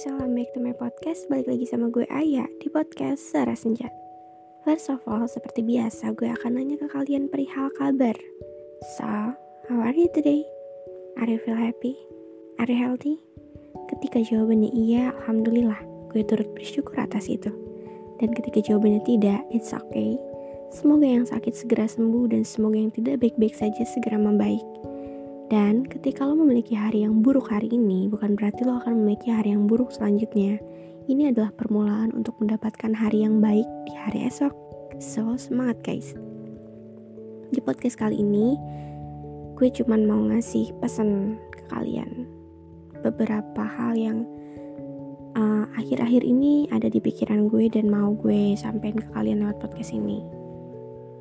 guys, welcome back to my podcast Balik lagi sama gue Aya di podcast Sara Senja First of all, seperti biasa gue akan nanya ke kalian perihal kabar So, how are you today? Are you feel happy? Are you healthy? Ketika jawabannya iya, Alhamdulillah Gue turut bersyukur atas itu Dan ketika jawabannya tidak, it's okay Semoga yang sakit segera sembuh dan semoga yang tidak baik-baik saja segera membaik dan ketika lo memiliki hari yang buruk hari ini, bukan berarti lo akan memiliki hari yang buruk selanjutnya. Ini adalah permulaan untuk mendapatkan hari yang baik di hari esok. So, semangat guys. Di podcast kali ini, gue cuma mau ngasih pesan ke kalian. Beberapa hal yang uh, akhir-akhir uh, ini ada di pikiran gue dan mau gue sampaikan ke kalian lewat podcast ini.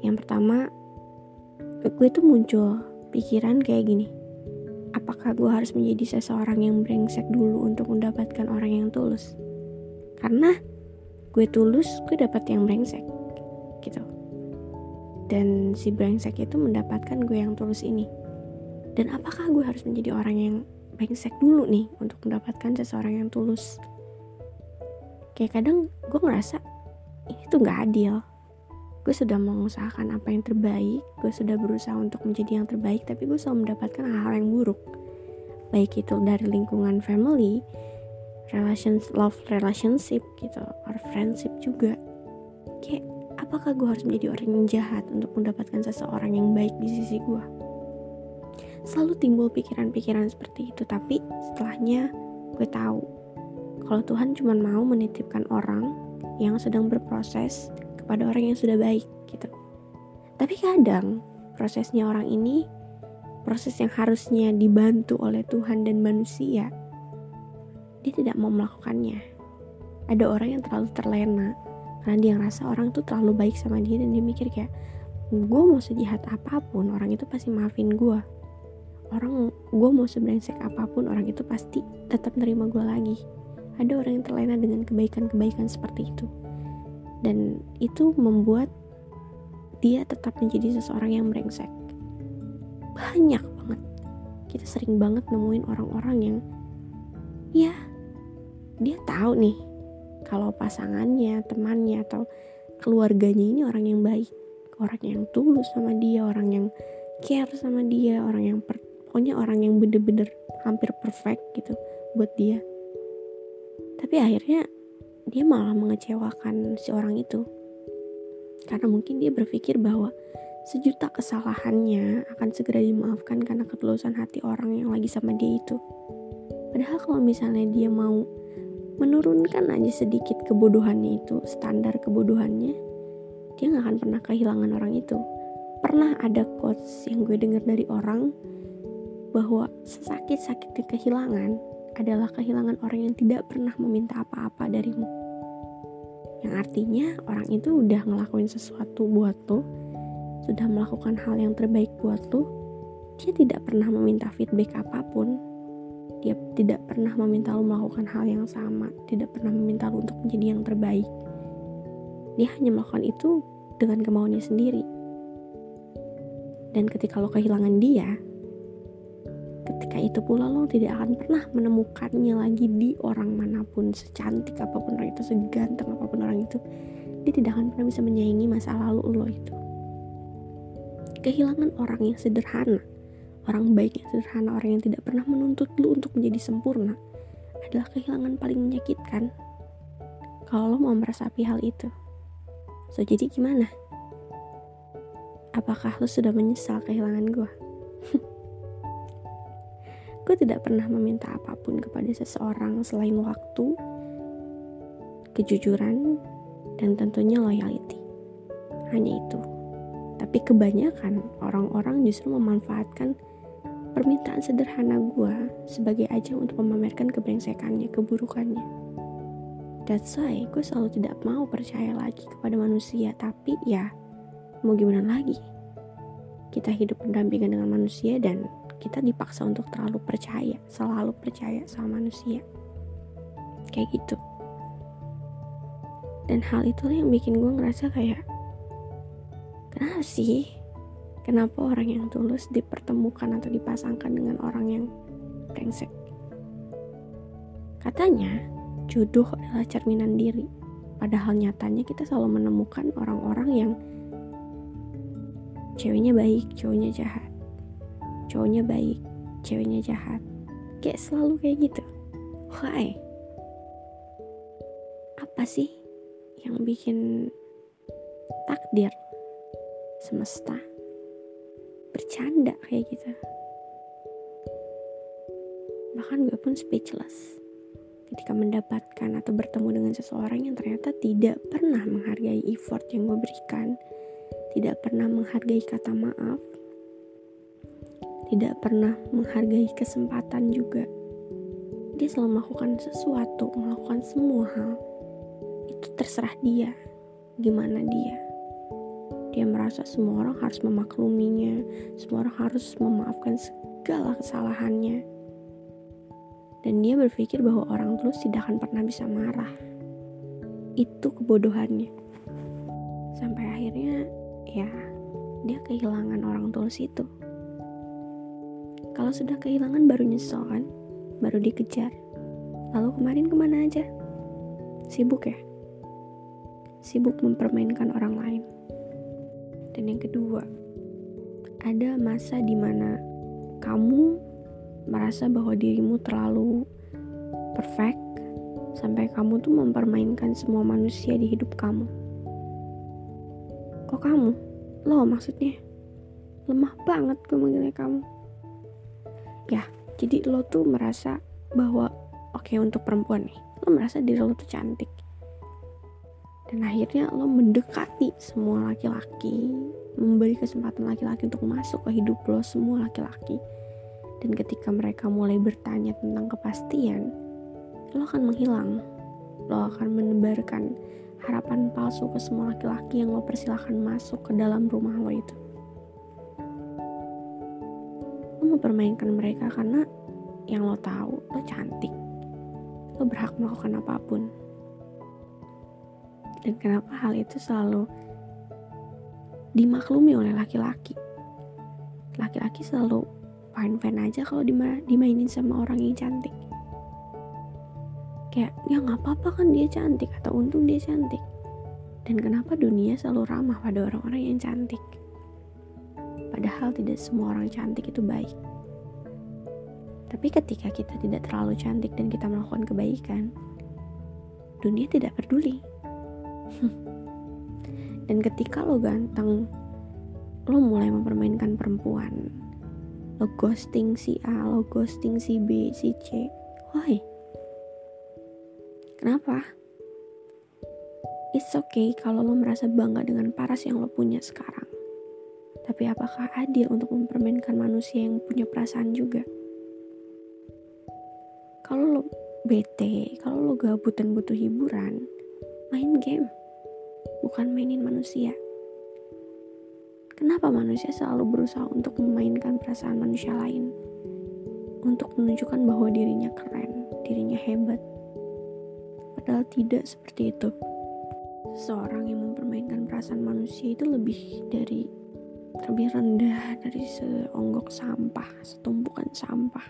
Yang pertama, gue tuh muncul pikiran kayak gini apakah gue harus menjadi seseorang yang brengsek dulu untuk mendapatkan orang yang tulus? Karena gue tulus gue dapat yang brengsek gitu. Dan si brengsek itu mendapatkan gue yang tulus ini. Dan apakah gue harus menjadi orang yang brengsek dulu nih untuk mendapatkan seseorang yang tulus? Kayak kadang gue ngerasa ini tuh gak adil gue sudah mengusahakan apa yang terbaik gue sudah berusaha untuk menjadi yang terbaik tapi gue selalu mendapatkan hal-hal yang buruk. Baik itu dari lingkungan family relations love relationship gitu or friendship juga. Kayak apakah gue harus menjadi orang yang jahat untuk mendapatkan seseorang yang baik di sisi gue? Selalu timbul pikiran-pikiran seperti itu tapi setelahnya gue tahu. Kalau Tuhan cuma mau menitipkan orang yang sedang berproses kepada orang yang sudah baik gitu. Tapi kadang prosesnya orang ini proses yang harusnya dibantu oleh Tuhan dan manusia dia tidak mau melakukannya. Ada orang yang terlalu terlena karena dia ngerasa orang tuh terlalu baik sama dia dan dia mikir kayak gue mau sejahat apa pun orang itu pasti maafin gue orang gue mau sebrengsek apa pun orang itu pasti tetap nerima gue lagi ada orang yang terlena dengan kebaikan-kebaikan seperti itu dan itu membuat dia tetap menjadi seseorang yang brengsek. Banyak banget. Kita sering banget nemuin orang-orang yang ya dia tahu nih kalau pasangannya temannya atau keluarganya ini orang yang baik. Orang yang tulus sama dia orang yang care sama dia orang yang per, pokoknya orang yang bener-bener hampir perfect gitu buat dia. Tapi akhirnya dia malah mengecewakan si orang itu. Karena mungkin dia berpikir bahwa sejuta kesalahannya akan segera dimaafkan karena ketulusan hati orang yang lagi sama dia itu. Padahal kalau misalnya dia mau menurunkan aja sedikit kebodohannya itu, standar kebodohannya, dia gak akan pernah kehilangan orang itu. Pernah ada quotes yang gue dengar dari orang bahwa sesakit-sakitnya kehilangan adalah kehilangan orang yang tidak pernah meminta apa-apa darimu yang artinya orang itu udah ngelakuin sesuatu buat lo sudah melakukan hal yang terbaik buat lo dia tidak pernah meminta feedback apa pun. Dia tidak pernah meminta lo melakukan hal yang sama tidak pernah meminta lo untuk menjadi yang terbaik. Dia hanya melakukan itu dengan kemauannya sendiri. Dan ketika lo kehilangan dia ketika itu pula lo tidak akan pernah menemukannya lagi di orang mana pun secantik apa pun orang itu seganteng apa pun orang itu. Dia tidak akan pernah bisa menyaingi masa lalu lo itu. Kehilangan orang yang sederhana orang baik yang sederhana orang yang tidak pernah menuntut lo untuk menjadi sempurna adalah kehilangan paling menyakitkan. Kalau lo mau merasapi hal itu so jadi gimana? Apakah lo sudah menyesal kehilangan gue Gue tidak pernah meminta apa pun kepada seseorang selain waktu, kejujuran, dan tentunya loyalty. Hanya itu. Tapi kebanyakan orang-orang justru memanfaatkan permintaan sederhana gue sebagai ajang untuk memamerkan kebrengsekannya, keburukannya. That's why gue selalu tidak mau percaya lagi kepada manusia, tapi ya mau gimana lagi? Kita hidup berdampingan dengan manusia dan kita dipaksa untuk terlalu percaya selalu percaya sama manusia kayak gitu dan hal itulah yang bikin gue ngerasa kayak kenapa sih kenapa orang yang tulus dipertemukan atau dipasangkan dengan orang yang brengsek katanya jodoh adalah cerminan diri. Padahal nyatanya kita selalu menemukan orang-orang yang ceweknya baik, cowoknya jahat. Cowoknya baik, ceweknya jahat. Kayak selalu kayak gitu. Why? Apa sih yang bikin takdir semesta bercanda kayak gitu? Bahkan gue pun speechless ketika mendapatkan atau bertemu dengan seseorang yang ternyata tidak pernah menghargai effort yang gue berikan, tidak pernah menghargai kata maaf, tidak pernah menghargai kesempatan juga. Dia selalu melakukan sesuatu, melakukan semua hal. Itu terserah dia, gimana dia. Dia merasa semua orang harus memakluminya, semua orang harus memaafkan segala kesalahannya dan dia berpikir bahwa orang tulus tidak akan pernah bisa marah. Itu kebodohannya. Sampai akhirnya ya dia kehilangan orang tulus itu. Kalau sudah kehilangan baru nyesel kan, baru dikejar. Lalu kemarin ke mana aja? Sibuk ya? Sibuk mempermainkan orang lain. Dan yang kedua, ada masa di mana kamu merasa bahwa dirimu terlalu perfect sampai kamu tuh mempermainkan semua manusia di hidup kamu. Kok kamu? Lo maksudnya? Lemah banget gue manggilnya kamu. Ya, jadi lo tuh merasa bahwa oke okay, untuk perempuan nih, lo merasa diri lo tuh cantik. Dan akhirnya lo mendekati semua laki-laki, memberi kesempatan laki-laki untuk masuk ke hidup lo semua laki-laki dan ketika mereka mulai bertanya tentang kepastian, lo akan menghilang. Lo akan menebarkan harapan palsu ke semua laki-laki yang lo persilahkan masuk ke dalam rumah lo itu. Mempermainkan mereka karena yang lo tahu, lo cantik. Lo berhak melakukan apa pun. Dan kenapa hal itu selalu dimaklumi oleh laki-laki? Laki-laki selalu fine-fine aja kalau dima dimainin sama orang yang cantik kayak ya nggak apa-apa kan dia cantik atau untung dia cantik dan kenapa dunia selalu ramah pada orang-orang yang cantik padahal tidak semua orang cantik itu baik tapi ketika kita tidak terlalu cantik dan kita melakukan kebaikan dunia tidak peduli dan ketika lo ganteng lo mulai mempermainkan perempuan lo ghosting si A, lo ghosting si B, si C. Why? Kenapa? It's okay kalau lo merasa bangga dengan paras yang lo punya sekarang. Tapi apakah adil untuk mempermainkan manusia yang punya perasaan juga? Kalau lo bete, kalau lo gabut dan butuh hiburan, main game. Bukan mainin manusia. Kenapa manusia selalu berusaha untuk memainkan perasaan manusia lain? Untuk menunjukkan bahwa dirinya keren, dirinya hebat. Padahal tidak seperti itu. Seorang yang mempermainkan perasaan manusia itu lebih dari lebih rendah dari seonggok sampah, setumpukan sampah.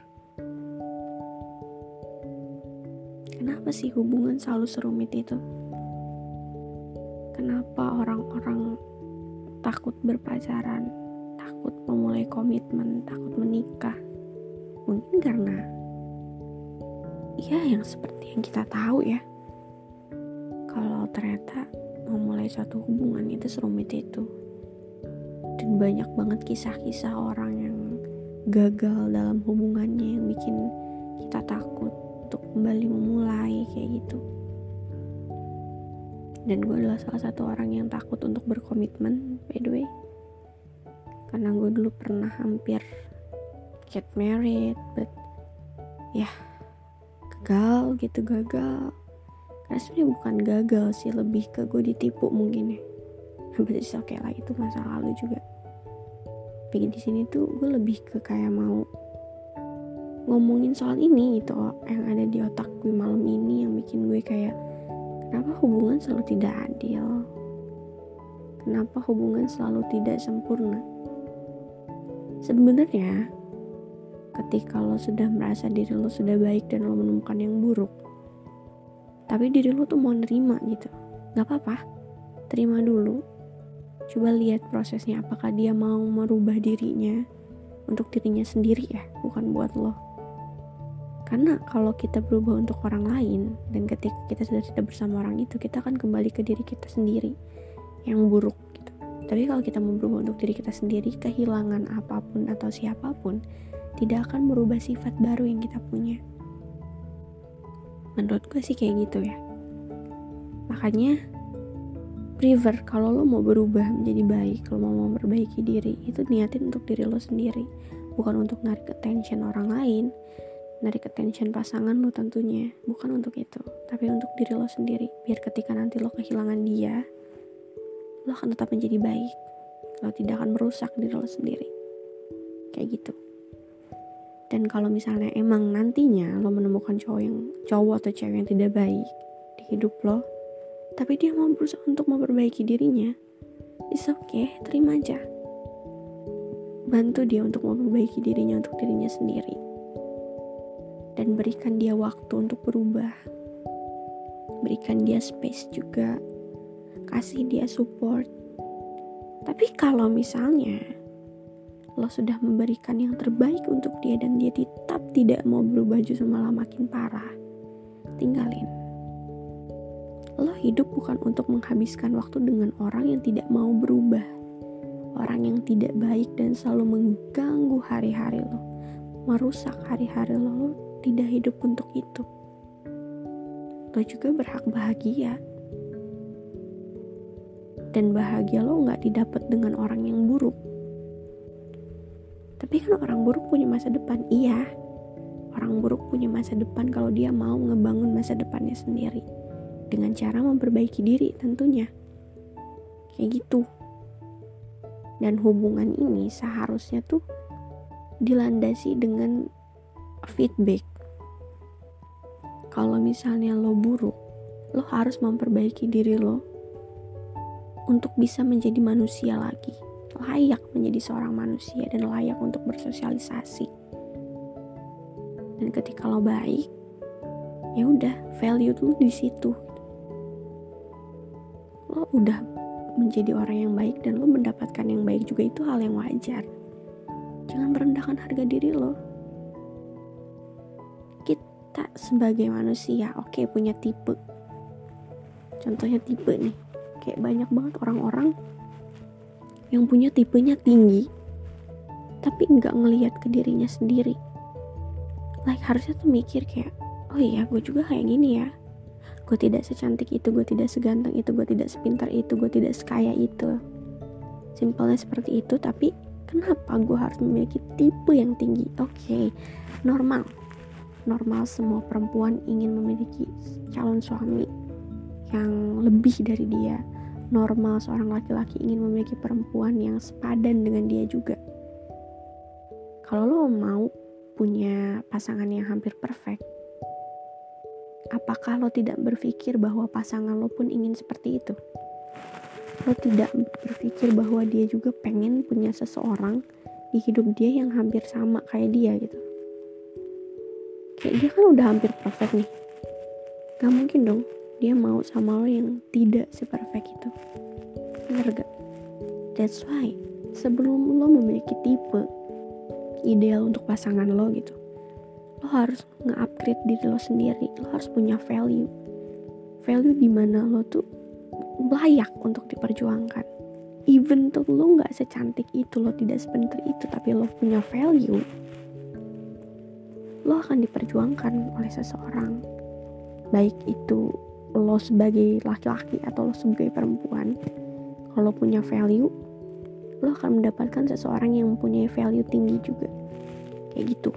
Kenapa sih hubungan selalu serumit itu? Kenapa orang-orang takut berpacaran, takut memulai komitmen, takut menikah. Mungkin karena ya yang seperti yang kita tahu ya. Kalau ternyata memulai suatu hubungan itu serumit itu. Dan banyak banget kisah-kisah orang yang gagal dalam hubungannya yang bikin kita takut untuk kembali memulai kayak gitu. Dan gue adalah salah satu orang yang takut untuk berkomitmen by the way. Karena gue dulu pernah hampir get married but ya gagal gitu gagal. Karena sebenarnya bukan gagal sih lebih ke gue ditipu mungkin ya tapi oke okay lah itu masa lalu juga tapi di sini tuh gue lebih ke kayak mau ngomongin soal ini gitu yang ada di otak gue malam ini yang bikin gue kayak Kenapa hubungan selalu tidak adil? Kenapa hubungan selalu tidak sempurna? Sebenarnya, ketika lo sudah merasa diri lo sudah baik dan lo menemukan yang buruk, tapi diri lo tuh mau nerima gitu nggak apa-apa terima dulu coba lihat prosesnya apakah dia mau merubah dirinya untuk dirinya sendiri ya bukan buat lo. Karena kalau kita berubah untuk orang lain dan ketika kita sudah tidak bersama orang itu kita akan kembali ke diri kita sendiri yang buruk gitu. tapi kalau kita mau berubah untuk diri kita sendiri kehilangan apa pun atau siapa pun tidak akan merubah sifat baru yang kita punya. Menurut gue sih kayak gitu ya. Makanya prefer kalau lo mau berubah menjadi baik lo mau memperbaiki diri itu niatin untuk diri lo sendiri bukan untuk narik attention orang lain narik attention pasangan lo tentunya bukan untuk itu tapi untuk diri lo sendiri biar ketika nanti lo kehilangan dia lo akan tetap menjadi baik lo tidak akan merusak diri lo sendiri kayak gitu. Dan kalau misalnya emang nantinya lo menemukan cowok yang cowok atau cewek yang tidak baik di hidup lo tapi dia mau berusaha untuk memperbaiki dirinya it's okay terima aja bantu dia untuk memperbaiki dirinya untuk dirinya sendiri dan berikan dia waktu untuk berubah. Berikan dia space juga, kasih dia support. Tapi kalau misalnya lo sudah memberikan yang terbaik untuk dia dan dia tetap tidak mau berubah justru malah makin parah, tinggalin. Lo hidup bukan untuk menghabiskan waktu dengan orang yang tidak mau berubah. Orang yang tidak baik dan selalu mengganggu hari-hari lo. Merusak hari-hari lo tidak hidup untuk itu. Lo juga berhak bahagia. Dan bahagia lo nggak didapat dengan orang yang buruk. Tapi kan orang buruk punya masa depan, iya. Orang buruk punya masa depan kalau dia mau ngebangun masa depannya sendiri. Dengan cara memperbaiki diri tentunya. Kayak gitu. Dan hubungan ini seharusnya tuh dilandasi dengan feedback kalau misalnya lo buruk lo harus memperbaiki diri lo untuk bisa menjadi manusia lagi layak menjadi seorang manusia dan layak untuk bersosialisasi dan ketika lo baik ya udah value tuh di situ lo udah menjadi orang yang baik dan lo mendapatkan yang baik juga itu hal yang wajar. Jangan merendahkan harga diri lo. Kita sebagai manusia oke okay, punya tipe. Contohnya tipe nih kayak banyak banget orang-orang yang punya tipenya tinggi tapi nggak ngelihat ke dirinya sendiri. Like harusnya tuh mikir kayak oh iya gue juga kayak gini ya gue tidak secantik itu gue tidak seganteng itu gue tidak sepintar itu gue tidak sekaya itu simpelnya seperti itu tapi kenapa gue harus memiliki tipe yang tinggi oke okay, normal normal semua perempuan ingin memiliki calon suami yang lebih dari dia. Normal seorang laki-laki ingin memiliki perempuan yang sepadan dengan dia juga. Kalau lo mau punya pasangan yang hampir perfect, apakah lo tidak berpikir bahwa pasangan lo pun ingin seperti itu? Lo tidak berpikir bahwa dia juga pengen punya seseorang di hidup dia yang hampir sama kayak dia gitu. Kayak dia kan udah hampir perfect nih. Gak mungkin dong dia mau sama lo yang tidak seperfect itu. Bener gak that's why sebelum lo memiliki tipe ideal untuk pasangan lo gitu lo harus nge-upgrade diri lo sendiri lo harus punya value. Value di mana lo tuh layak untuk diperjuangkan. Even tuh lo nggak secantik itu lo tidak sebentar itu tapi lo punya value lo akan diperjuangkan oleh seseorang. Baik itu lo sebagai laki-laki atau lo sebagai perempuan kalau punya value lo akan mendapatkan seseorang yang mempunyai value tinggi juga. Kayak gitu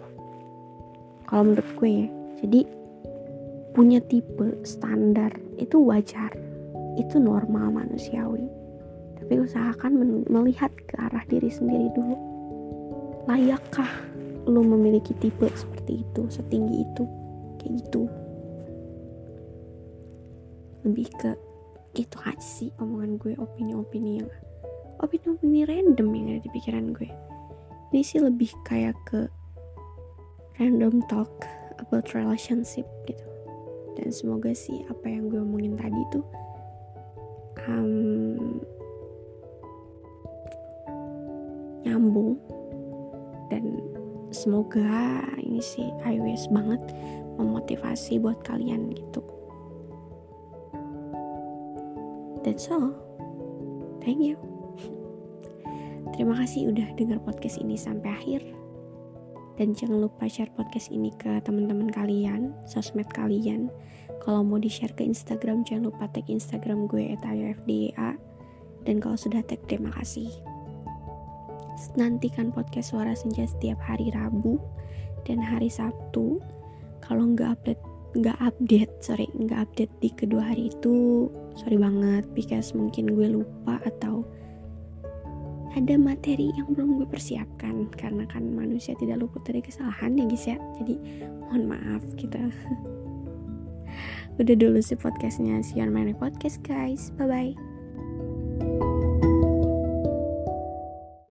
kalau menurut gue ya. Jadi punya tipe standar itu wajar. Itu normal manusiawi. Tapi usahakan melihat ke arah diri sendiri dulu. Layakkah lo memiliki tipe seperti itu setinggi itu? Kayak gitu. Lebih ke itu aja sih omongan gue opini-opini yang opini-opini random yang ada di pikiran gue. Ini sih lebih kayak ke random talk about relationship gitu. Dan semoga sih apa yang gue omongin tadi tuh um, nyambung. Dan semoga ini sih iOS banget memotivasi buat kalian gitu. That's all. Thank you. Terima kasih udah denger podcast ini sampai akhir dan jangan lupa share podcast ini ke teman-teman kalian sosmed kalian. Kalau mau di share ke Instagram jangan lupa tag Instagram gue @ayofda dan kalau sudah tag terima kasih. Nantikan podcast suara senja setiap hari Rabu dan hari Sabtu. Kalau nggak update nggak update sorry nggak update di kedua hari itu sorry banget because mungkin gue lupa atau ada materi yang belum gue persiapkan karena kan manusia tidak luput dari kesalahan ya guys ya. Jadi mohon maaf kita. Udah dulu sih podcastnya. On my podcast guys. Bye bye